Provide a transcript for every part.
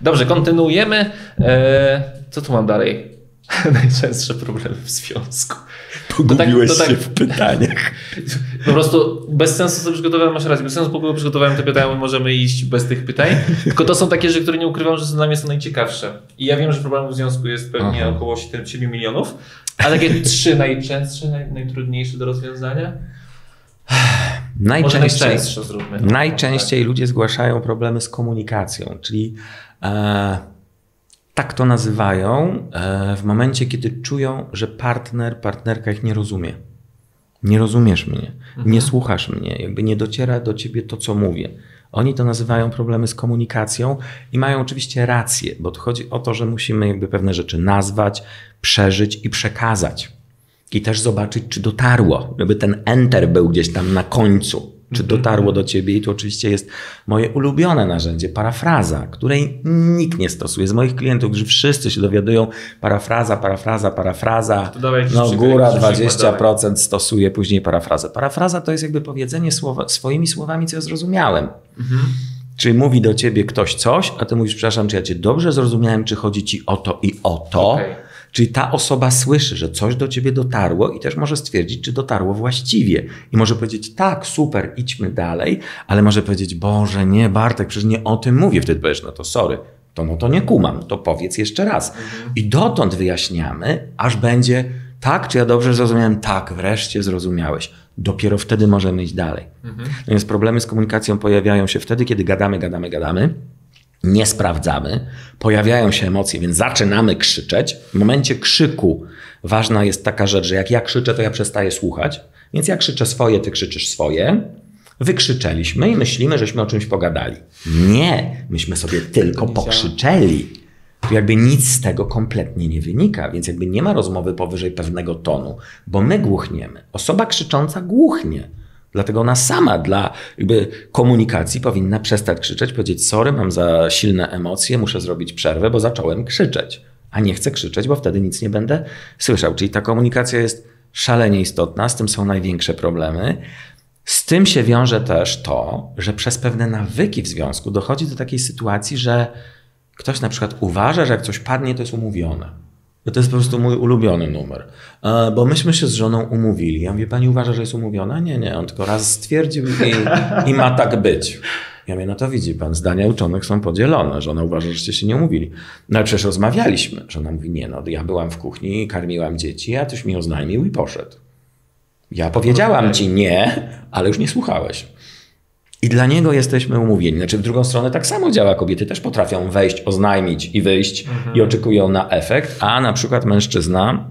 Dobrze, kontynuujemy. Eee, co tu mam dalej? Najczęstsze problemy w związku. Pogubiłeś to tak, to tak, się w pytaniach. Po prostu bez sensu sobie przygotowałem, masz rację, bez sensu po przygotowałem te pytania, możemy iść bez tych pytań. Tylko to są takie rzeczy, które nie ukrywam, że dla mnie są najciekawsze. I ja wiem, że problemów w związku jest pewnie Aha. około 7, 7 milionów, a takie trzy najczęstsze, naj, najtrudniejsze do rozwiązania? Najczęściej, najczęściej tak. ludzie zgłaszają problemy z komunikacją, czyli e, tak to nazywają e, w momencie, kiedy czują, że partner, partnerka ich nie rozumie. Nie rozumiesz mnie, mhm. nie słuchasz mnie, jakby nie dociera do ciebie to, co mówię. Oni to nazywają problemy z komunikacją i mają oczywiście rację, bo to chodzi o to, że musimy jakby pewne rzeczy nazwać, przeżyć i przekazać. I też zobaczyć, czy dotarło, żeby ten enter był gdzieś tam na końcu czy mhm. dotarło do ciebie. I to oczywiście jest moje ulubione narzędzie, parafraza, której nikt nie stosuje. Z moich klientów, którzy wszyscy się dowiadują, parafraza, parafraza, parafraza. No góra 20% stosuje później parafrazę. Parafraza to jest jakby powiedzenie słowa, swoimi słowami, co ja zrozumiałem. Mhm. Czyli mówi do ciebie ktoś coś, a ty mówisz, przepraszam, czy ja cię dobrze zrozumiałem, czy chodzi ci o to i o to. Okay. Czyli ta osoba słyszy, że coś do ciebie dotarło i też może stwierdzić, czy dotarło właściwie. I może powiedzieć, tak, super, idźmy dalej, ale może powiedzieć, Boże, nie, Bartek, przecież nie o tym mówię. Wtedy powiesz, no to sorry, to no to nie kumam, to powiedz jeszcze raz. Mhm. I dotąd wyjaśniamy, aż będzie, tak, czy ja dobrze zrozumiałem? Tak, wreszcie zrozumiałeś. Dopiero wtedy możemy iść dalej. Mhm. Natomiast problemy z komunikacją pojawiają się wtedy, kiedy gadamy, gadamy, gadamy nie sprawdzamy, pojawiają się emocje, więc zaczynamy krzyczeć. W momencie krzyku ważna jest taka rzecz, że jak ja krzyczę, to ja przestaję słuchać. Więc ja krzyczę swoje, ty krzyczysz swoje. Wykrzyczeliśmy i myślimy, żeśmy o czymś pogadali. Nie, myśmy sobie tylko pokrzyczeli. Tu jakby nic z tego kompletnie nie wynika, więc jakby nie ma rozmowy powyżej pewnego tonu, bo my głuchniemy. Osoba krzycząca głuchnie. Dlatego ona sama dla jakby komunikacji powinna przestać krzyczeć, powiedzieć: Sorry, mam za silne emocje, muszę zrobić przerwę, bo zacząłem krzyczeć. A nie chcę krzyczeć, bo wtedy nic nie będę słyszał. Czyli ta komunikacja jest szalenie istotna, z tym są największe problemy. Z tym się wiąże też to, że przez pewne nawyki w związku dochodzi do takiej sytuacji, że ktoś na przykład uważa, że jak coś padnie, to jest umówione. To jest po prostu mój ulubiony numer. E, bo myśmy się z żoną umówili. Ja mówię, pani uważa, że jest umówiona? Nie, nie. On tylko raz stwierdził i, i ma tak być. Ja mówię, no to widzi pan, zdania uczonych są podzielone. Żona uważa, żeście się nie umówili. No ale przecież rozmawialiśmy. Żona mówi, nie no, ja byłam w kuchni, karmiłam dzieci, a tyś mi oznajmił i poszedł. Ja powiedziałam ci nie, ale już nie słuchałeś. I dla niego jesteśmy umówieni. Znaczy, w drugą stronę tak samo działa. Kobiety też potrafią wejść, oznajmić i wyjść mhm. i oczekują na efekt, a na przykład mężczyzna,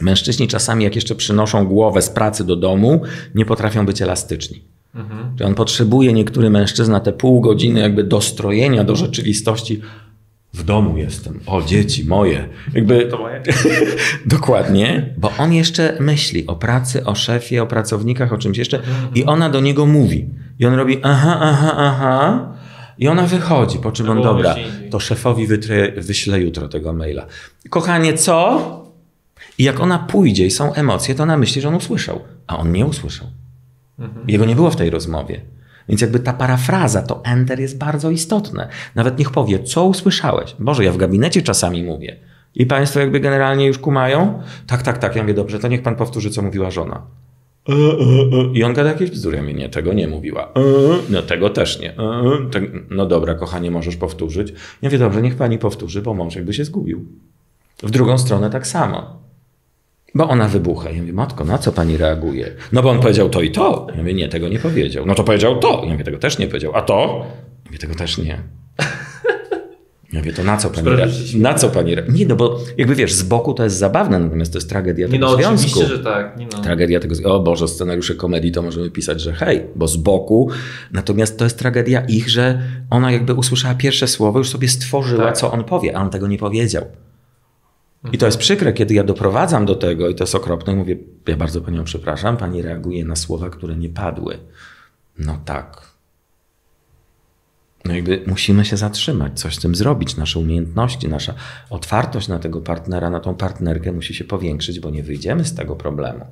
mężczyźni czasami, jak jeszcze przynoszą głowę z pracy do domu, nie potrafią być elastyczni. Mhm. on potrzebuje, niektóry mężczyzna, te pół godziny jakby dostrojenia do rzeczywistości. W domu jestem, o dzieci moje. Jakby, to moje. Dokładnie, bo on jeszcze myśli o pracy, o szefie, o pracownikach, o czymś jeszcze mhm. i ona do niego mówi. I on robi aha, aha, aha. I ona wychodzi, po czym on, dobra, to szefowi wytrę, wyślę jutro tego maila. Kochanie, co? I jak ona pójdzie i są emocje, to ona myśli, że on usłyszał, a on nie usłyszał. Mhm. Jego nie było w tej rozmowie. Więc jakby ta parafraza, to enter jest bardzo istotne. Nawet niech powie, co usłyszałeś. Boże, ja w gabinecie czasami mówię. I państwo jakby generalnie już kumają? Tak, tak, tak. Ja mówię, dobrze, to niech pan powtórzy, co mówiła żona. E, e, e. I on gada jakieś bzdury. Ja mówię, nie, tego nie mówiła. No tego też nie. No dobra, kochanie, możesz powtórzyć. Ja mówię, dobrze, niech pani powtórzy, bo mąż jakby się zgubił. W drugą stronę tak samo. Bo ona wybucha. Ja mówię, matko, na co pani reaguje? No bo on powiedział to i to. Ja mówię, nie, tego nie powiedział. No to powiedział to. Ja mówię, tego też nie powiedział. A to? Ja mówię, tego też nie. Ja mówię, to na co pani reaguje? Na co pani reaguje? Nie, no bo jakby wiesz, z boku to jest zabawne, natomiast to jest tragedia tego no, związku. Oczywiście, że tak. Nie no. Tragedia tego O Boże, scenariusze komedii to możemy pisać, że hej, bo z boku. Natomiast to jest tragedia ich, że ona jakby usłyszała pierwsze słowo, już sobie stworzyła, tak. co on powie, a on tego nie powiedział. I to jest przykre, kiedy ja doprowadzam do tego, i to jest okropne, i mówię, ja bardzo panią przepraszam, pani reaguje na słowa, które nie padły. No tak. No jakby musimy się zatrzymać, coś z tym zrobić. Nasze umiejętności, nasza otwartość na tego partnera, na tą partnerkę musi się powiększyć, bo nie wyjdziemy z tego problemu.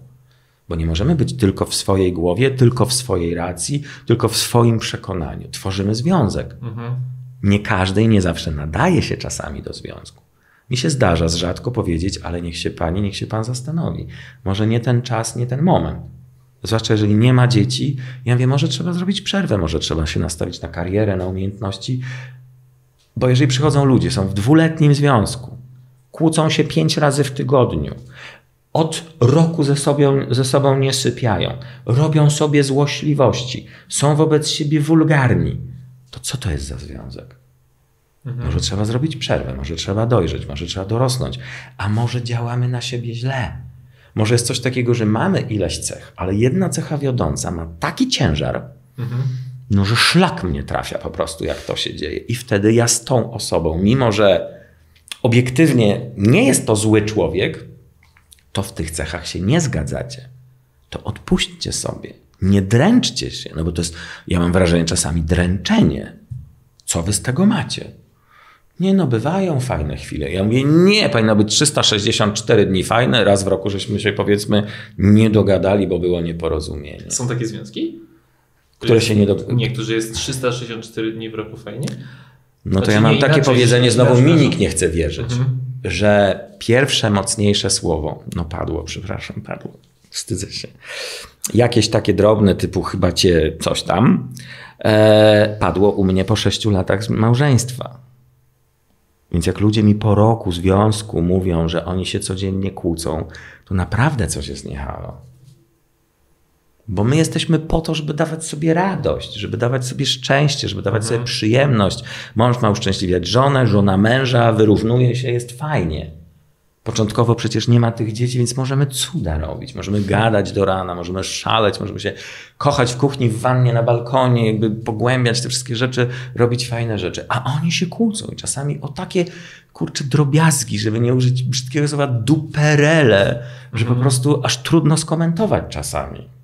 Bo nie możemy być tylko w swojej głowie, tylko w swojej racji, tylko w swoim przekonaniu. Tworzymy związek. Mhm. Nie każdy i nie zawsze nadaje się czasami do związku. Mi się zdarza z rzadko powiedzieć, ale niech się pani, niech się pan zastanowi. Może nie ten czas, nie ten moment. Zwłaszcza jeżeli nie ma dzieci, ja mówię, może trzeba zrobić przerwę, może trzeba się nastawić na karierę, na umiejętności. Bo jeżeli przychodzą ludzie, są w dwuletnim związku, kłócą się pięć razy w tygodniu, od roku ze sobą, ze sobą nie sypiają, robią sobie złośliwości, są wobec siebie wulgarni, to co to jest za związek? Mhm. Może trzeba zrobić przerwę, może trzeba dojrzeć, może trzeba dorosnąć, a może działamy na siebie źle. Może jest coś takiego, że mamy ileś cech, ale jedna cecha wiodąca ma taki ciężar, mhm. no że szlak mnie trafia po prostu, jak to się dzieje. I wtedy ja z tą osobą, mimo że obiektywnie nie jest to zły człowiek, to w tych cechach się nie zgadzacie. To odpuśćcie sobie. Nie dręczcie się, no bo to jest, ja mam wrażenie czasami dręczenie. Co wy z tego macie? Nie no, bywają fajne chwile. Ja mówię, nie, powinno być 364 dni fajne, raz w roku żeśmy się powiedzmy nie dogadali, bo było nieporozumienie. Są takie związki? Które się nie dogadali. Niektórzy jest 364 dni w roku fajnie? No to znaczy, ja mam takie powiedzenie, znowu mi nikt nie chce wierzyć, mhm. że pierwsze mocniejsze słowo, no padło, przepraszam, padło, wstydzę się, jakieś takie drobne typu chyba cię coś tam, e, padło u mnie po sześciu latach małżeństwa. Więc jak ludzie mi po roku związku mówią, że oni się codziennie kłócą, to naprawdę coś jest niehalo. Bo my jesteśmy po to, żeby dawać sobie radość, żeby dawać sobie szczęście, żeby dawać mhm. sobie przyjemność. Mąż ma uszczęśliwiać żonę, żona męża, wyrównuje się, jest fajnie. Początkowo przecież nie ma tych dzieci, więc możemy cuda robić. Możemy gadać do rana, możemy szaleć, możemy się kochać w kuchni, w wannie, na balkonie, jakby pogłębiać te wszystkie rzeczy, robić fajne rzeczy. A oni się kłócą i czasami o takie kurcze drobiazgi, żeby nie użyć brzydkiego słowa duperele, że po mhm. prostu aż trudno skomentować czasami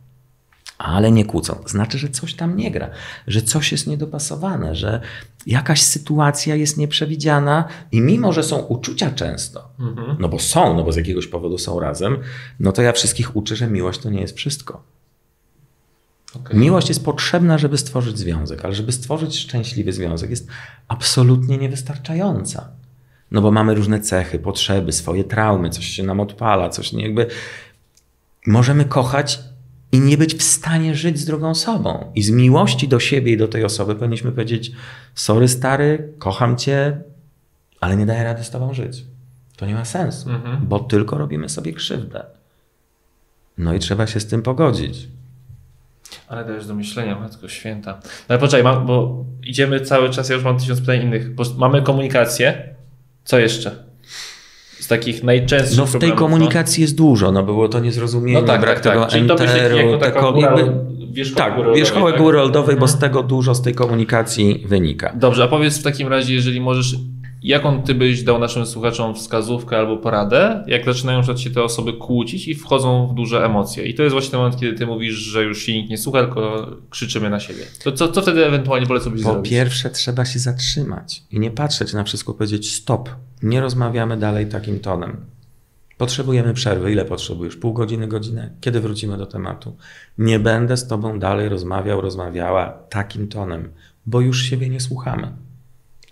ale nie kłócą. Znaczy, że coś tam nie gra, że coś jest niedopasowane, że jakaś sytuacja jest nieprzewidziana i mimo, że są uczucia często, mhm. no bo są, no bo z jakiegoś powodu są razem, no to ja wszystkich uczę, że miłość to nie jest wszystko. Okay. Miłość jest potrzebna, żeby stworzyć związek, ale żeby stworzyć szczęśliwy związek jest absolutnie niewystarczająca. No bo mamy różne cechy, potrzeby, swoje traumy, coś się nam odpala, coś nie jakby. Możemy kochać i nie być w stanie żyć z drugą osobą. I z miłości do siebie i do tej osoby powinniśmy powiedzieć: Sorry, stary, kocham cię, ale nie daję rady z tobą żyć. To nie ma sensu, mhm. bo tylko robimy sobie krzywdę. No i trzeba się z tym pogodzić. Ale dajesz do myślenia, Matko Święta. No ale poczekaj, mam, bo idziemy cały czas, ja już mam tysiąc pytań innych. Mamy komunikację. Co jeszcze? Z takich najczęstszych No w tej no. komunikacji no? jest dużo, no było to niezrozumienie, no tak, brak tak, tak. tego tak. enteru, tego, jakby, tak, wierzchołek góry lodowej, bo z mhm. tego dużo z tej komunikacji wynika. Dobrze, a powiedz w takim razie, jeżeli możesz Jaką ty byś dał naszym słuchaczom wskazówkę albo poradę, jak zaczynają się te osoby kłócić i wchodzą w duże emocje? I to jest właśnie ten moment, kiedy ty mówisz, że już się nikt nie słucha, tylko krzyczymy na siebie. To co, co wtedy ewentualnie polecałbyś po zrobić? Po pierwsze trzeba się zatrzymać i nie patrzeć na wszystko, powiedzieć stop, nie rozmawiamy dalej takim tonem. Potrzebujemy przerwy. Ile potrzebujesz? Pół godziny, godzinę? Kiedy wrócimy do tematu? Nie będę z tobą dalej rozmawiał, rozmawiała takim tonem, bo już siebie nie słuchamy.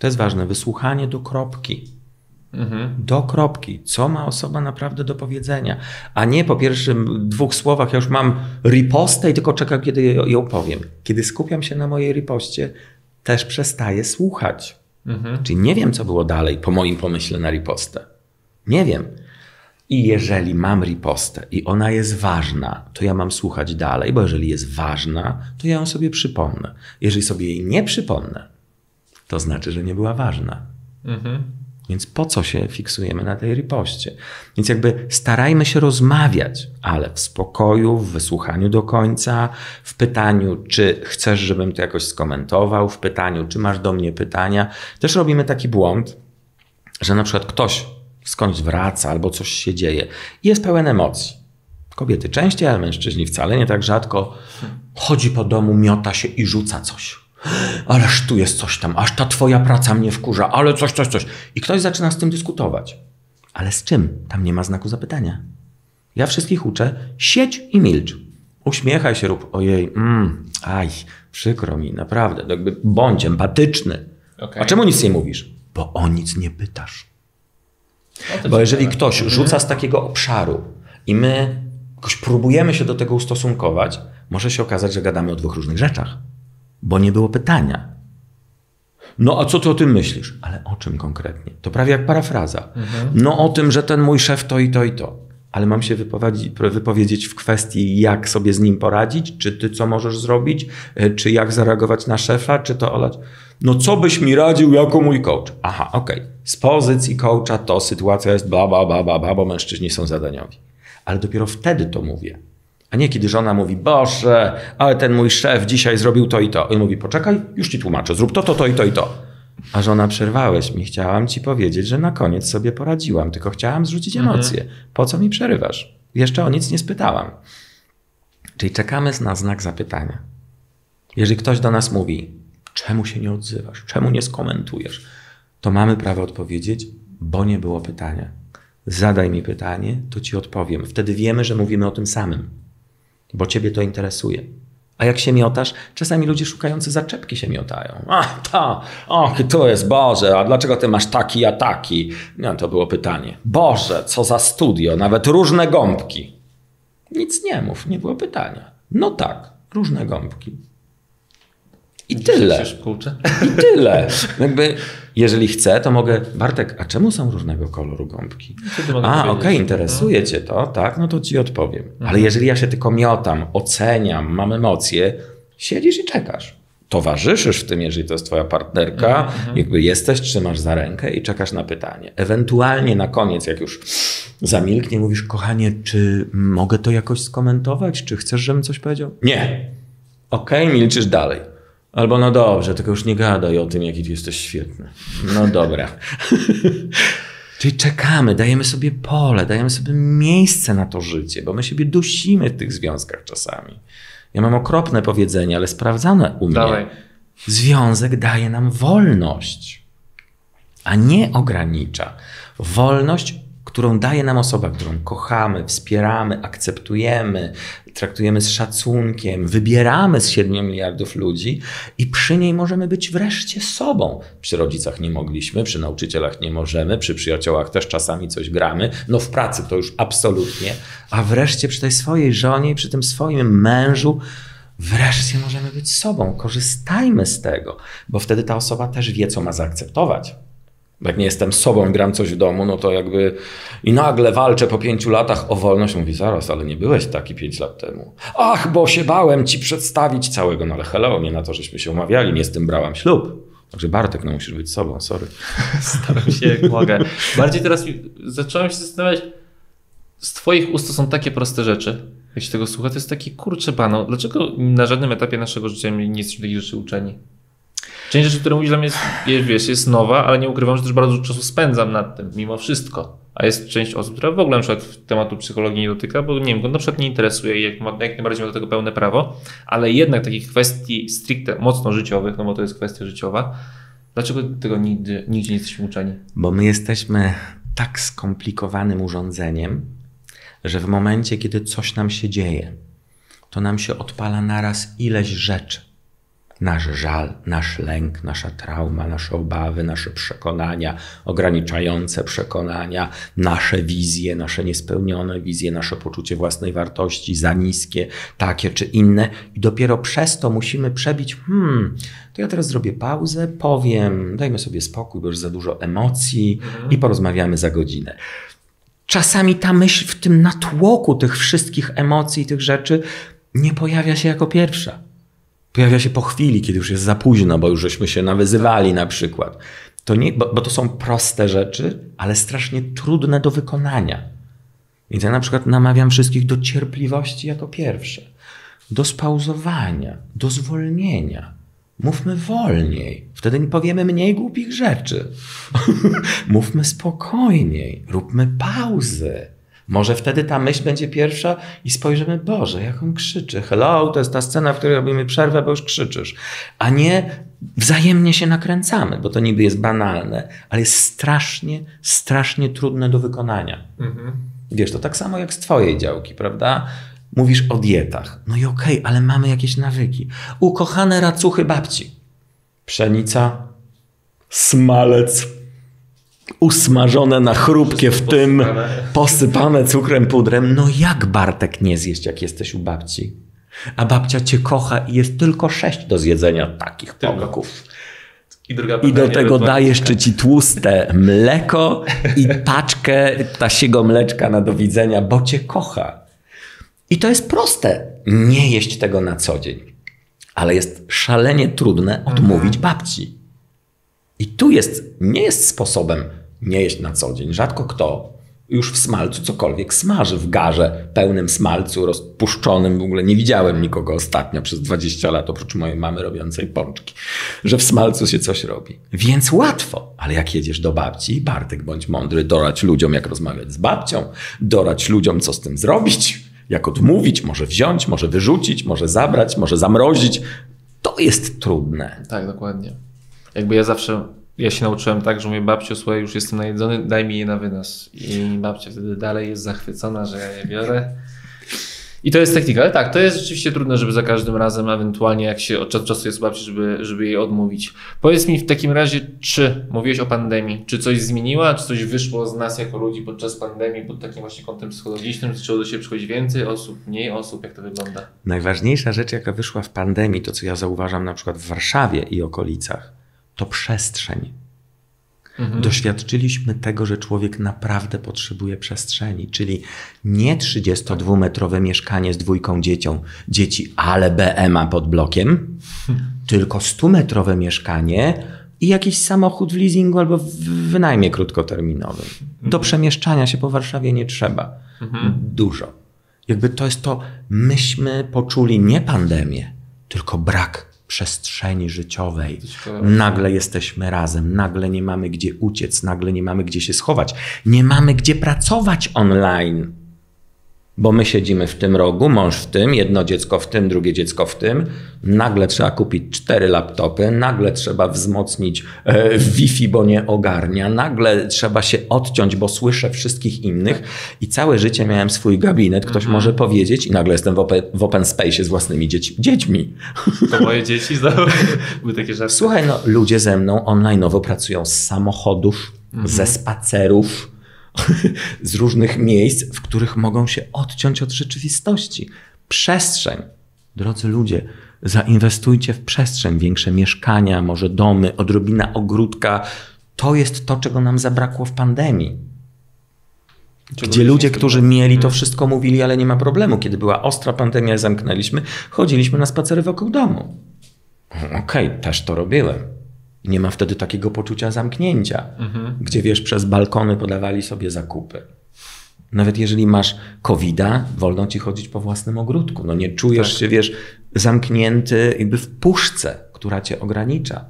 To jest ważne, wysłuchanie do kropki. Mhm. Do kropki, co ma osoba naprawdę do powiedzenia, a nie po pierwszym dwóch słowach, ja już mam ripostę i tylko czekam, kiedy ją powiem. Kiedy skupiam się na mojej ripoście, też przestaję słuchać. Mhm. Czyli nie wiem, co było dalej po moim pomyśle na ripostę. Nie wiem. I jeżeli mam ripostę i ona jest ważna, to ja mam słuchać dalej, bo jeżeli jest ważna, to ja ją sobie przypomnę. Jeżeli sobie jej nie przypomnę, to znaczy, że nie była ważna. Mhm. Więc po co się fiksujemy na tej ripoście? Więc jakby starajmy się rozmawiać, ale w spokoju, w wysłuchaniu do końca, w pytaniu, czy chcesz, żebym to jakoś skomentował, w pytaniu, czy masz do mnie pytania. Też robimy taki błąd, że na przykład ktoś skądś wraca albo coś się dzieje i jest pełen emocji. Kobiety częściej, ale mężczyźni wcale nie tak rzadko. Chodzi po domu, miota się i rzuca coś ależ tu jest coś tam, aż ta twoja praca mnie wkurza, ale coś, coś, coś. I ktoś zaczyna z tym dyskutować. Ale z czym? Tam nie ma znaku zapytania. Ja wszystkich uczę, siedź i milcz. Uśmiechaj się, rób, ojej, mm, aj, przykro mi, naprawdę, jakby bądź empatyczny. A czemu nic nie mówisz? Bo o nic nie pytasz. No Bo jeżeli ktoś rzuca z takiego obszaru i my jakoś próbujemy się do tego ustosunkować, może się okazać, że gadamy o dwóch różnych rzeczach, bo nie było pytania. No a co ty o tym myślisz? Ale o czym konkretnie? To prawie jak parafraza. No o tym, że ten mój szef to i to i to. Ale mam się wypowiedzieć w kwestii, jak sobie z nim poradzić, czy ty co możesz zrobić, e, czy jak zareagować na szefa, czy to olać. No co byś mi radził jako mój coach? Aha, okej. Okay. Z pozycji coacha to sytuacja jest bla, bla, bla, bla, bla, bo mężczyźni są zadaniowi. Ale dopiero wtedy to mówię. A nie kiedy żona mówi, Boże, ale ten mój szef dzisiaj zrobił to i to. I on mówi, poczekaj, już ci tłumaczę, zrób to, to, to i to i to. A żona, przerwałeś mi, chciałam ci powiedzieć, że na koniec sobie poradziłam, tylko chciałam zrzucić mhm. emocje. Po co mi przerywasz? Jeszcze o nic nie spytałam. Czyli czekamy na znak zapytania. Jeżeli ktoś do nas mówi, czemu się nie odzywasz, czemu nie skomentujesz, to mamy prawo odpowiedzieć, bo nie było pytania. Zadaj mi pytanie, to ci odpowiem. Wtedy wiemy, że mówimy o tym samym, bo ciebie to interesuje. A jak się miotasz, czasami ludzie szukający zaczepki się miotają. A, ta, o, to jest Boże, a dlaczego ty masz taki, a taki? No, to było pytanie. Boże, co za studio, nawet różne gąbki. Nic nie mów, nie było pytania. No tak, różne gąbki. I tyle. I tyle. Jakby, jeżeli chcę, to mogę. Bartek, a czemu są różnego koloru gąbki? A, okej, okay, interesuje no. cię to, tak? No to ci odpowiem. Mhm. Ale jeżeli ja się tylko miotam, oceniam, mam emocje, siedzisz i czekasz. Towarzyszysz w tym, jeżeli to jest twoja partnerka, mhm, mhm. jakby jesteś, trzymasz za rękę i czekasz na pytanie. Ewentualnie na koniec, jak już zamilknie, mówisz, kochanie, czy mogę to jakoś skomentować? Czy chcesz, żebym coś powiedział? Nie. Okej, okay, milczysz dalej. Albo no dobrze, tylko już nie gadaj o tym, jaki ty jesteś świetny. No dobra. Czyli czekamy, dajemy sobie pole, dajemy sobie miejsce na to życie, bo my siebie dusimy w tych związkach czasami. Ja mam okropne powiedzenie, ale sprawdzane u mnie. Dawaj. Związek daje nam wolność, a nie ogranicza. Wolność którą daje nam osoba, którą kochamy, wspieramy, akceptujemy, traktujemy z szacunkiem, wybieramy z 7 miliardów ludzi i przy niej możemy być wreszcie sobą. Przy rodzicach nie mogliśmy, przy nauczycielach nie możemy, przy przyjaciołach też czasami coś gramy, no w pracy to już absolutnie, a wreszcie przy tej swojej żonie, przy tym swoim mężu, wreszcie możemy być sobą. Korzystajmy z tego, bo wtedy ta osoba też wie, co ma zaakceptować jak nie jestem sobą, gram coś w domu, no to jakby i nagle walczę po pięciu latach o wolność. Mówi, zaraz, ale nie byłeś taki pięć lat temu. Ach, bo się bałem ci przedstawić całego. No ale hello, nie na to, żeśmy się umawiali, nie z tym brałem ślub. Także Bartek, no musisz być sobą, sorry. Staram się jak mogę. Bardziej teraz zacząłem się zastanawiać, z twoich ust to są takie proste rzeczy. Jak się tego słucha, to jest taki kurczę pano. Dlaczego na żadnym etapie naszego życia nie jesteśmy takich rzeczy uczeni? Część rzeczy, które mówisz dla mnie jest, wiesz, jest nowa, ale nie ukrywam, że też bardzo dużo czasu spędzam nad tym, mimo wszystko. A jest część osób, która w ogóle na przykład tematu psychologii nie dotyka, bo nie wiem, go na przykład nie interesuje i jak, jak najbardziej ma do tego pełne prawo, ale jednak takich kwestii stricte mocno życiowych, no bo to jest kwestia życiowa, dlaczego tego nigdy, nigdzie nie jesteśmy uczeni? Bo my jesteśmy tak skomplikowanym urządzeniem, że w momencie, kiedy coś nam się dzieje, to nam się odpala naraz ileś rzeczy nasz żal, nasz lęk, nasza trauma, nasze obawy, nasze przekonania, ograniczające przekonania, nasze wizje, nasze niespełnione wizje, nasze poczucie własnej wartości za niskie, takie czy inne. I dopiero przez to musimy przebić, hmm, to ja teraz zrobię pauzę, powiem, dajmy sobie spokój, bo już za dużo emocji mhm. i porozmawiamy za godzinę. Czasami ta myśl w tym natłoku tych wszystkich emocji, tych rzeczy nie pojawia się jako pierwsza pojawia się po chwili, kiedy już jest za późno, bo już żeśmy się nawyzywali na przykład. To nie, bo, bo to są proste rzeczy, ale strasznie trudne do wykonania. Więc ja na przykład namawiam wszystkich do cierpliwości jako pierwsze, do spauzowania, do zwolnienia. Mówmy wolniej, wtedy nie powiemy mniej głupich rzeczy. Mówmy spokojniej, róbmy pauzy. Może wtedy ta myśl będzie pierwsza i spojrzymy, Boże, jak on krzyczy. Hello, to jest ta scena, w której robimy przerwę, bo już krzyczysz. A nie wzajemnie się nakręcamy, bo to niby jest banalne, ale jest strasznie, strasznie trudne do wykonania. Mhm. Wiesz, to tak samo jak z twojej działki, prawda? Mówisz o dietach. No i okej, okay, ale mamy jakieś nawyki. Ukochane racuchy babci. Pszenica, smalec usmażone na chrupkie w tym, posypane cukrem, pudrem. No jak Bartek nie zjeść, jak jesteś u babci? A babcia cię kocha i jest tylko sześć do zjedzenia takich pąków. I, I, do tego daje jeszcze ci tłuste mleko i paczkę tasiego mleczka na do widzenia, bo cię kocha. I to jest proste. Nie jeść tego na co dzień. Ale jest szalenie trudne odmówić mhm. babci. I tu jest, nie jest sposobem nie jeść na co dzień. Rzadko kto już w smalcu cokolwiek smaży w garze pełnym smalcu, rozpuszczonym. W ogóle nie widziałem nikogo ostatnio przez 20 lat, oprócz mojej mamy robiącej pączki, że w smalcu się coś robi. Więc łatwo, ale jak jedziesz do babci, Bartek, bądź mądry, dorać ludziom, jak rozmawiać z babcią, dorać ludziom, co z tym zrobić, jak odmówić, może wziąć, może wyrzucić, może zabrać, może zamrozić. To jest trudne. Tak, dokładnie. Jakby ja zawsze ja się nauczyłem tak, że mówię, babciu, słuchaj, już jestem najedzony, daj mi je na wynos. I babcia wtedy dalej jest zachwycona, że ja je biorę. I to jest technika, ale tak, to jest rzeczywiście trudne, żeby za każdym razem, ewentualnie jak się od czasu jest babci, żeby, żeby jej odmówić. Powiedz mi w takim razie, czy mówiłeś o pandemii, czy coś zmieniła, czy coś wyszło z nas jako ludzi podczas pandemii, pod takim właśnie kątem psychologicznym, zaczęło do siebie przychodzić więcej osób, mniej osób, jak to wygląda? Najważniejsza rzecz, jaka wyszła w pandemii, to co ja zauważam na przykład w Warszawie i okolicach, to przestrzeń. Mhm. Doświadczyliśmy tego, że człowiek naprawdę potrzebuje przestrzeni, czyli nie 32-metrowe mieszkanie z dwójką dziecią, dzieci, ale BMA pod blokiem, hmm. tylko 100-metrowe mieszkanie i jakiś samochód w leasingu albo w wynajmie krótkoterminowym. Do mhm. przemieszczania się po Warszawie nie trzeba. Mhm. Dużo. Jakby to jest to, myśmy poczuli nie pandemię, tylko brak przestrzeni życiowej. Nagle jesteśmy razem, nagle nie mamy gdzie uciec, nagle nie mamy gdzie się schować, nie mamy gdzie pracować online bo my siedzimy w tym rogu, mąż w tym, jedno dziecko w tym, drugie dziecko w tym. Nagle trzeba kupić cztery laptopy, nagle trzeba wzmocnić e, Wi-Fi, bo nie ogarnia, nagle trzeba się odciąć, bo słyszę wszystkich innych i całe życie miałem swój gabinet, ktoś mhm. może powiedzieć i nagle jestem w open, w open space z własnymi dziećmi. To moje dzieci były takie żarty. Słuchaj, no ludzie ze mną online'owo pracują z samochodów, mhm. ze spacerów, z różnych miejsc, w których mogą się odciąć od rzeczywistości. Przestrzeń. Drodzy ludzie, zainwestujcie w przestrzeń, większe mieszkania, może domy, odrobina ogródka. To jest to, czego nam zabrakło w pandemii. Gdzie ludzie, którzy mieli to wszystko, mówili, ale nie ma problemu. Kiedy była ostra pandemia, zamknęliśmy, chodziliśmy na spacery wokół domu. Okej, okay, też to robiłem. Nie ma wtedy takiego poczucia zamknięcia, mhm. gdzie wiesz, przez balkony podawali sobie zakupy. Nawet jeżeli masz covid wolno ci chodzić po własnym ogródku. No nie czujesz tak. się, wiesz, zamknięty jakby w puszce, która cię ogranicza.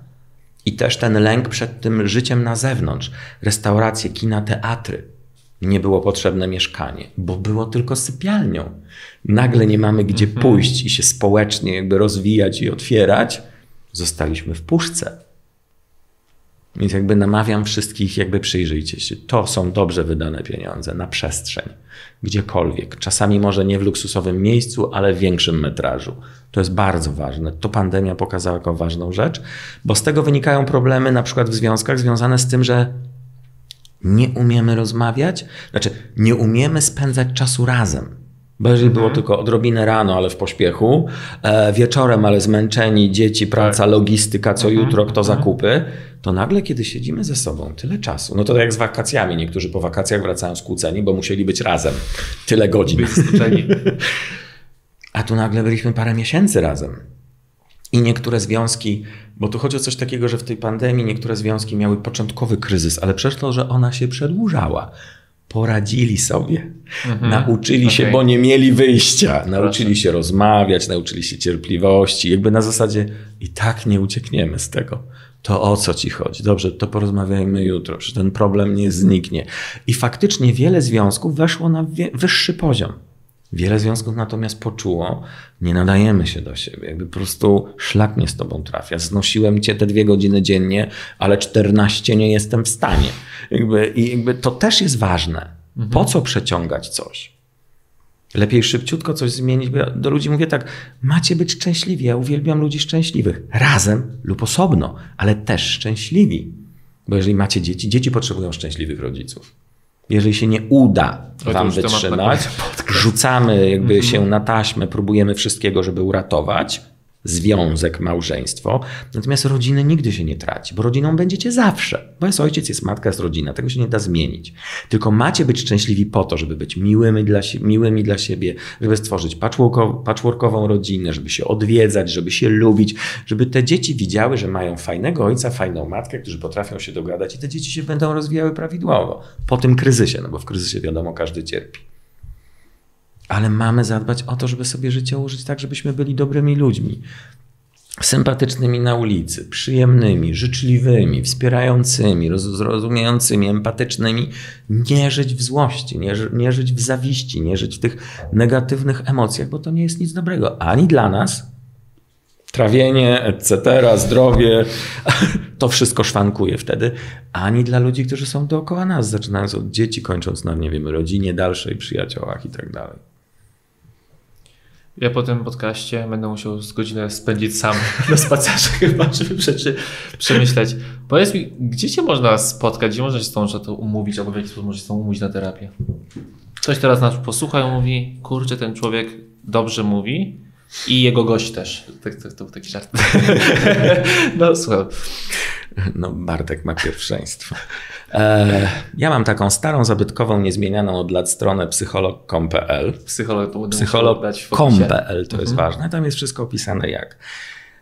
I też ten lęk przed tym życiem na zewnątrz. Restauracje, kina, teatry. Nie było potrzebne mieszkanie, bo było tylko sypialnią. Nagle nie mamy gdzie mhm. pójść i się społecznie jakby rozwijać i otwierać. Zostaliśmy w puszce. Więc jakby namawiam wszystkich, jakby przyjrzyjcie się. To są dobrze wydane pieniądze na przestrzeń, gdziekolwiek. Czasami może nie w luksusowym miejscu, ale w większym metrażu. To jest bardzo ważne. To pandemia pokazała jako ważną rzecz, bo z tego wynikają problemy na przykład w związkach związane z tym, że nie umiemy rozmawiać, znaczy nie umiemy spędzać czasu razem. Bo jeżeli było mhm. tylko odrobinę rano, ale w pośpiechu, e, wieczorem, ale zmęczeni, dzieci, praca, tak. logistyka, co mhm. jutro, kto mhm. zakupy, to nagle, kiedy siedzimy ze sobą tyle czasu, no to tak jak z wakacjami, niektórzy po wakacjach wracają skłóceni, bo musieli być razem tyle godzin. A tu nagle byliśmy parę miesięcy razem. I niektóre związki, bo tu chodzi o coś takiego, że w tej pandemii niektóre związki miały początkowy kryzys, ale przez to, że ona się przedłużała, poradzili sobie. Mhm. Nauczyli okay. się, bo nie mieli wyjścia. Nauczyli się rozmawiać, nauczyli się cierpliwości. Jakby na zasadzie i tak nie uciekniemy z tego. To o co ci chodzi? Dobrze, to porozmawiajmy jutro, że ten problem nie zniknie. I faktycznie wiele związków weszło na wyższy poziom. Wiele związków natomiast poczuło, nie nadajemy się do siebie. Jakby po prostu szlak mnie z tobą trafia. Znosiłem cię te dwie godziny dziennie, ale 14 nie jestem w stanie. Jakby, I jakby to też jest ważne. Mhm. Po co przeciągać coś? Lepiej szybciutko coś zmienić. Bo ja do ludzi mówię tak, macie być szczęśliwi. Ja uwielbiam ludzi szczęśliwych. Razem lub osobno, ale też szczęśliwi. Bo jeżeli macie dzieci, dzieci potrzebują szczęśliwych rodziców. Jeżeli się nie uda wam wytrzymać, rzucamy jakby się na taśmę, próbujemy wszystkiego, żeby uratować związek, małżeństwo. Natomiast rodziny nigdy się nie traci, bo rodziną będziecie zawsze. Bo jest ojciec, jest matka, jest rodzina. Tego się nie da zmienić. Tylko macie być szczęśliwi po to, żeby być miłymi dla, miłymi dla siebie, żeby stworzyć patchworko- patchworkową rodzinę, żeby się odwiedzać, żeby się lubić, żeby te dzieci widziały, że mają fajnego ojca, fajną matkę, którzy potrafią się dogadać i te dzieci się będą rozwijały prawidłowo. Po tym kryzysie, no bo w kryzysie wiadomo, każdy cierpi. Ale mamy zadbać o to, żeby sobie życie ułożyć tak, żebyśmy byli dobrymi ludźmi. Sympatycznymi na ulicy, przyjemnymi, życzliwymi, wspierającymi, roz- zrozumiejącymi, empatycznymi. Nie żyć w złości, nie, nie żyć w zawiści, nie żyć w tych negatywnych emocjach, bo to nie jest nic dobrego ani dla nas, trawienie, etc., zdrowie, to wszystko szwankuje wtedy, ani dla ludzi, którzy są dookoła nas, zaczynając od dzieci, kończąc na, nie wiem, rodzinie dalszej, przyjaciołach i tak dalej. Ja po tym podcaście będę musiał z godzinę spędzić sam na spacerze chyba, żeby rzeczy przemyśleć. Powiedz mi, gdzie cię można spotkać, gdzie można się z tą to umówić, albo w jaki sposób można się z tą umówić na terapię? Ktoś teraz nas posłucha i mówi, kurczę, ten człowiek dobrze mówi i jego gość też. Tak, tak, to był taki żart. no słucham. No, Bartek ma pierwszeństwo. E, ja mam taką starą, zabytkową, niezmienianą od lat stronę psycholog.com.pl. Psycholog to. Psycholog.com.pl to jest ważne. Tam jest wszystko opisane jak.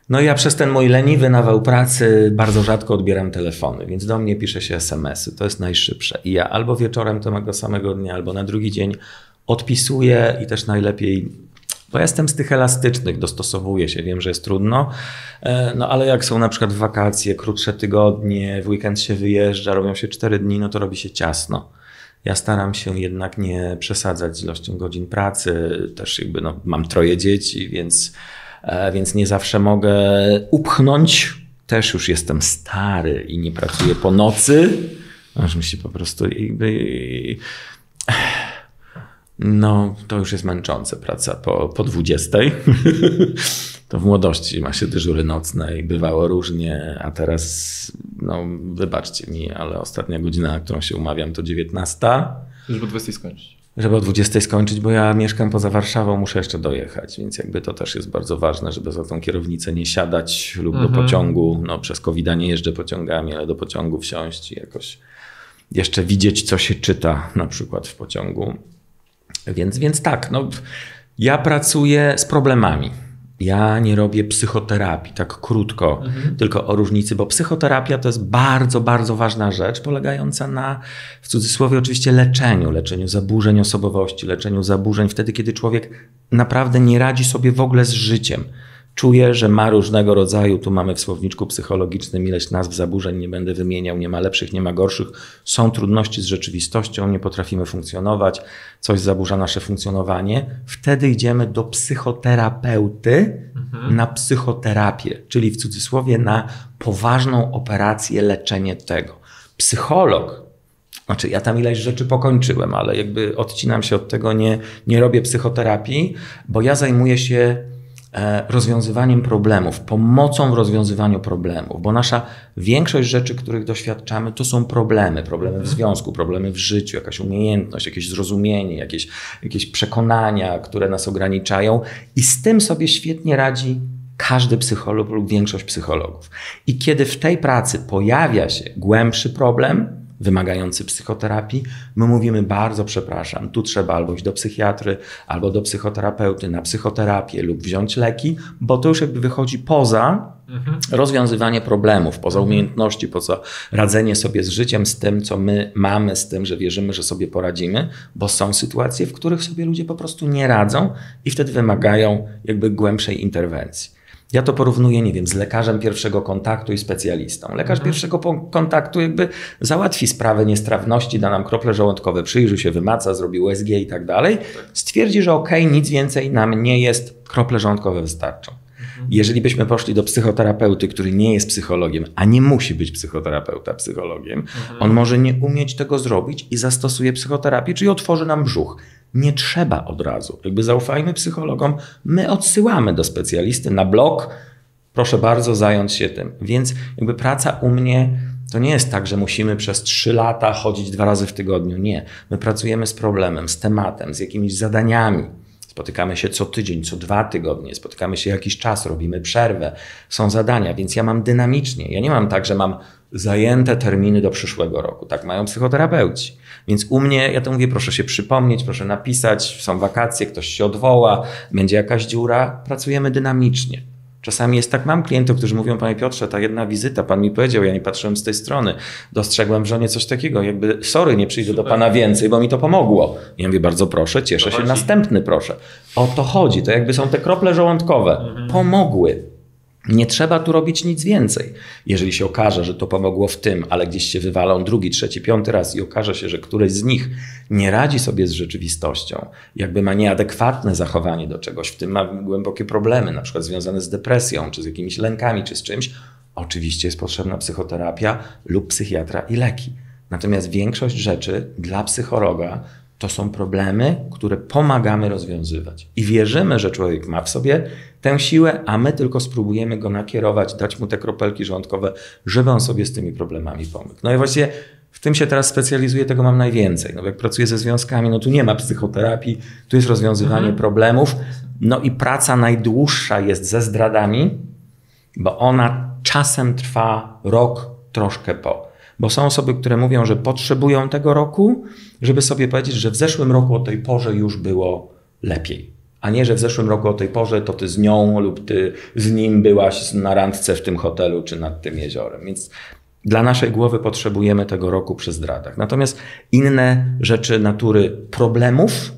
No ja przez ten mój leniwy nawał pracy bardzo rzadko odbieram telefony, więc do mnie pisze się SMS-y. To jest najszybsze. I ja albo wieczorem tego samego dnia, albo na drugi dzień odpisuję i też najlepiej bo ja jestem z tych elastycznych, dostosowuję się, wiem, że jest trudno, e, no ale jak są na przykład wakacje, krótsze tygodnie, w weekend się wyjeżdża, robią się cztery dni, no to robi się ciasno. Ja staram się jednak nie przesadzać z ilością godzin pracy, też jakby no, mam troje dzieci, więc, e, więc nie zawsze mogę upchnąć. Też już jestem stary i nie pracuję po nocy, aż mi się po prostu jakby no, to już jest męczące praca po, po 20. to w młodości ma się dyżury nocne i bywało różnie, a teraz, no, wybaczcie mi, ale ostatnia godzina, na którą się umawiam, to 19. Żeby o 20 skończyć. Żeby o 20 skończyć, bo ja mieszkam poza Warszawą, muszę jeszcze dojechać, więc jakby to też jest bardzo ważne, żeby za tą kierownicę nie siadać lub do pociągu. No, przez covid nie jeżdżę pociągami, ale do pociągu wsiąść i jakoś jeszcze widzieć, co się czyta na przykład w pociągu. Więc, więc tak, no, ja pracuję z problemami. Ja nie robię psychoterapii, tak krótko, tylko o różnicy, bo psychoterapia to jest bardzo, bardzo ważna rzecz, polegająca na, w cudzysłowie oczywiście, leczeniu, leczeniu zaburzeń osobowości, leczeniu zaburzeń wtedy, kiedy człowiek naprawdę nie radzi sobie w ogóle z życiem. Czuje, że ma różnego rodzaju, tu mamy w słowniczku psychologicznym ileś nazw zaburzeń, nie będę wymieniał, nie ma lepszych, nie ma gorszych. Są trudności z rzeczywistością, nie potrafimy funkcjonować, coś zaburza nasze funkcjonowanie. Wtedy idziemy do psychoterapeuty na psychoterapię, czyli w cudzysłowie na poważną operację, leczenie tego. Psycholog znaczy, ja tam ileś rzeczy pokończyłem, ale jakby odcinam się od tego, nie, nie robię psychoterapii, bo ja zajmuję się rozwiązywaniem problemów, pomocą w rozwiązywaniu problemów, bo nasza większość rzeczy, których doświadczamy, to są problemy. Problemy w związku, problemy w życiu, jakaś umiejętność, jakieś zrozumienie, jakieś, jakieś przekonania, które nas ograniczają i z tym sobie świetnie radzi każdy psycholog lub większość psychologów. I kiedy w tej pracy pojawia się głębszy problem, wymagający psychoterapii, my mówimy bardzo przepraszam, tu trzeba albo iść do psychiatry, albo do psychoterapeuty na psychoterapię lub wziąć leki, bo to już jakby wychodzi poza rozwiązywanie problemów, poza umiejętności, poza radzenie sobie z życiem, z tym, co my mamy, z tym, że wierzymy, że sobie poradzimy, bo są sytuacje, w których sobie ludzie po prostu nie radzą i wtedy wymagają jakby głębszej interwencji. Ja to porównuję, nie wiem, z lekarzem pierwszego kontaktu i specjalistą. Lekarz pierwszego po- kontaktu jakby załatwi sprawę niestrawności, da nam krople żołądkowe, przyjrzy się, wymaca, zrobi USG i tak dalej. Stwierdzi, że okej, nic więcej nam nie jest, krople żołądkowe wystarczą. Jeżeli byśmy poszli do psychoterapeuty, który nie jest psychologiem, a nie musi być psychoterapeuta psychologiem, on może nie umieć tego zrobić i zastosuje psychoterapię, czyli otworzy nam brzuch. Nie trzeba od razu. Jakby zaufajmy psychologom, my odsyłamy do specjalisty na blog, proszę bardzo zająć się tym. Więc jakby praca u mnie To nie jest tak, że musimy przez trzy lata chodzić dwa razy w tygodniu. Nie. My pracujemy z problemem, z tematem, z jakimiś zadaniami. Spotykamy się co tydzień, co dwa tygodnie, spotykamy się jakiś czas, robimy przerwę, są zadania, więc ja mam dynamicznie. Ja nie mam tak, że mam zajęte terminy do przyszłego roku. Tak mają psychoterapeuci. Więc u mnie, ja to mówię, proszę się przypomnieć, proszę napisać, są wakacje, ktoś się odwoła, będzie jakaś dziura. Pracujemy dynamicznie. Czasami jest tak, mam klientów, którzy mówią, panie Piotrze, ta jedna wizyta, pan mi powiedział, ja nie patrzyłem z tej strony, dostrzegłem w żonie coś takiego, jakby, sorry, nie przyjdę Super. do pana więcej, bo mi to pomogło. Ja mówię, bardzo proszę, cieszę się, następny proszę. O to chodzi, to jakby są te krople żołądkowe. Mhm. Pomogły. Nie trzeba tu robić nic więcej. Jeżeli się okaże, że to pomogło w tym, ale gdzieś się wywalą drugi, trzeci, piąty raz i okaże się, że któryś z nich nie radzi sobie z rzeczywistością, jakby ma nieadekwatne zachowanie do czegoś, w tym ma głębokie problemy, na przykład związane z depresją, czy z jakimiś lękami, czy z czymś, oczywiście jest potrzebna psychoterapia lub psychiatra i leki. Natomiast większość rzeczy dla psychologa to są problemy, które pomagamy rozwiązywać. I wierzymy, że człowiek ma w sobie tę siłę, a my tylko spróbujemy go nakierować, dać mu te kropelki żołądkowe, żeby on sobie z tymi problemami pomógł. No i właściwie w tym się teraz specjalizuję, tego mam najwięcej. No jak pracuję ze związkami, no tu nie ma psychoterapii, tu jest rozwiązywanie mhm. problemów. No i praca najdłuższa jest ze zdradami, bo ona czasem trwa rok, troszkę po. Bo są osoby, które mówią, że potrzebują tego roku, żeby sobie powiedzieć, że w zeszłym roku o tej porze już było lepiej. A nie, że w zeszłym roku o tej porze to ty z nią lub ty z nim byłaś na randce w tym hotelu czy nad tym jeziorem. Więc dla naszej głowy potrzebujemy tego roku przy zdradach. Natomiast inne rzeczy natury problemów,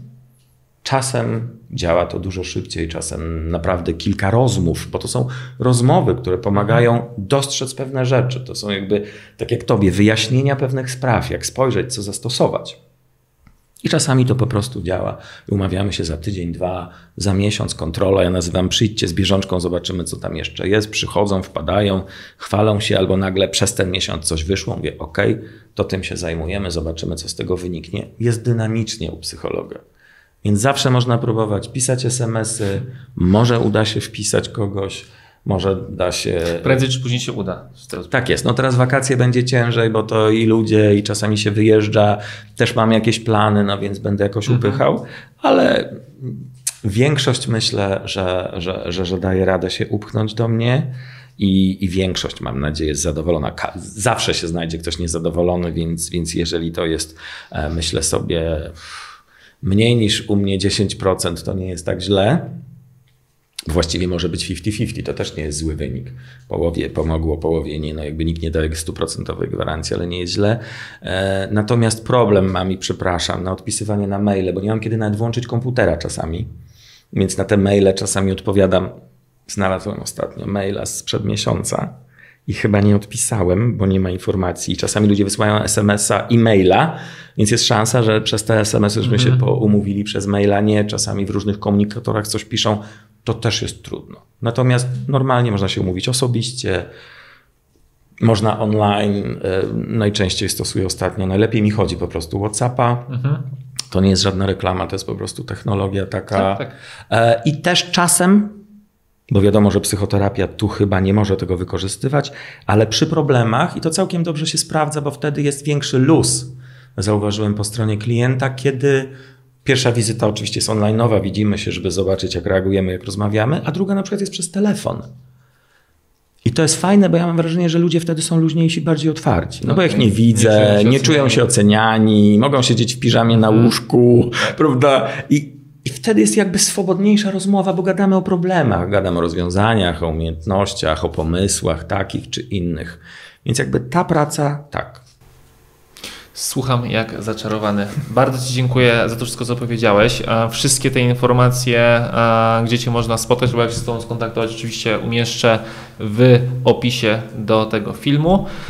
czasem działa to dużo szybciej, czasem naprawdę kilka rozmów, bo to są rozmowy, które pomagają dostrzec pewne rzeczy. To są jakby, tak jak tobie, wyjaśnienia pewnych spraw, jak spojrzeć, co zastosować. I czasami to po prostu działa. Umawiamy się za tydzień, dwa, za miesiąc, kontrola. Ja nazywam przyjdźcie z bieżączką, zobaczymy, co tam jeszcze jest. Przychodzą, wpadają, chwalą się, albo nagle przez ten miesiąc coś wyszło. Mówię, OK, to tym się zajmujemy, zobaczymy, co z tego wyniknie. Jest dynamicznie u psychologa. Więc zawsze można próbować pisać SMS-y, może uda się wpisać kogoś może da się. Prędzej czy później się uda. Tak jest. No teraz wakacje będzie ciężej, bo to i ludzie, i czasami się wyjeżdża. Też mam jakieś plany, no więc będę jakoś mhm. upychał, ale większość myślę, że, że, że, że daje radę się upchnąć do mnie. I, I, większość, mam nadzieję, jest zadowolona. Zawsze się znajdzie ktoś niezadowolony, więc, więc jeżeli to jest, e, myślę sobie, mniej niż u mnie 10%, to nie jest tak źle. Właściwie może być 50-50, to też nie jest zły wynik. Połowie pomogło, połowie nie, no jakby nikt nie daje stuprocentowej gwarancji, ale nie jest źle. E, natomiast problem mam i przepraszam na odpisywanie na maile, bo nie mam kiedy nawet włączyć komputera czasami, więc na te maile czasami odpowiadam. Znalazłem ostatnio maila sprzed miesiąca i chyba nie odpisałem, bo nie ma informacji. Czasami ludzie wysyłają SMS-a i maila, więc jest szansa, że przez te SMS-y, żeśmy się mhm. umówili przez maila, nie. Czasami w różnych komunikatorach coś piszą, to też jest trudno. Natomiast normalnie można się umówić osobiście, można online, e, najczęściej stosuję ostatnio, najlepiej mi chodzi po prostu WhatsAppa. Mhm. To nie jest żadna reklama, to jest po prostu technologia taka. Tak, tak. E, I też czasem, bo wiadomo, że psychoterapia tu chyba nie może tego wykorzystywać, ale przy problemach, i to całkiem dobrze się sprawdza, bo wtedy jest większy luz. Zauważyłem po stronie klienta, kiedy Pierwsza wizyta oczywiście jest online'owa, widzimy się, żeby zobaczyć, jak reagujemy, jak rozmawiamy, a druga na przykład jest przez telefon. I to jest fajne, bo ja mam wrażenie, że ludzie wtedy są luźniejsi, bardziej otwarci. No bo jak nie widzę, nie, nie czują się oceniani, mogą siedzieć w piżamie na mhm. łóżku, tak. prawda? I wtedy jest jakby swobodniejsza rozmowa, bo gadamy o problemach, gadamy o rozwiązaniach, o umiejętnościach, o pomysłach takich czy innych. Więc jakby ta praca, tak, Słucham jak zaczarowany. Bardzo Ci dziękuję za to wszystko, co powiedziałeś. Wszystkie te informacje, gdzie Cię można spotkać, lub jak się z Tobą skontaktować, oczywiście umieszczę w opisie do tego filmu.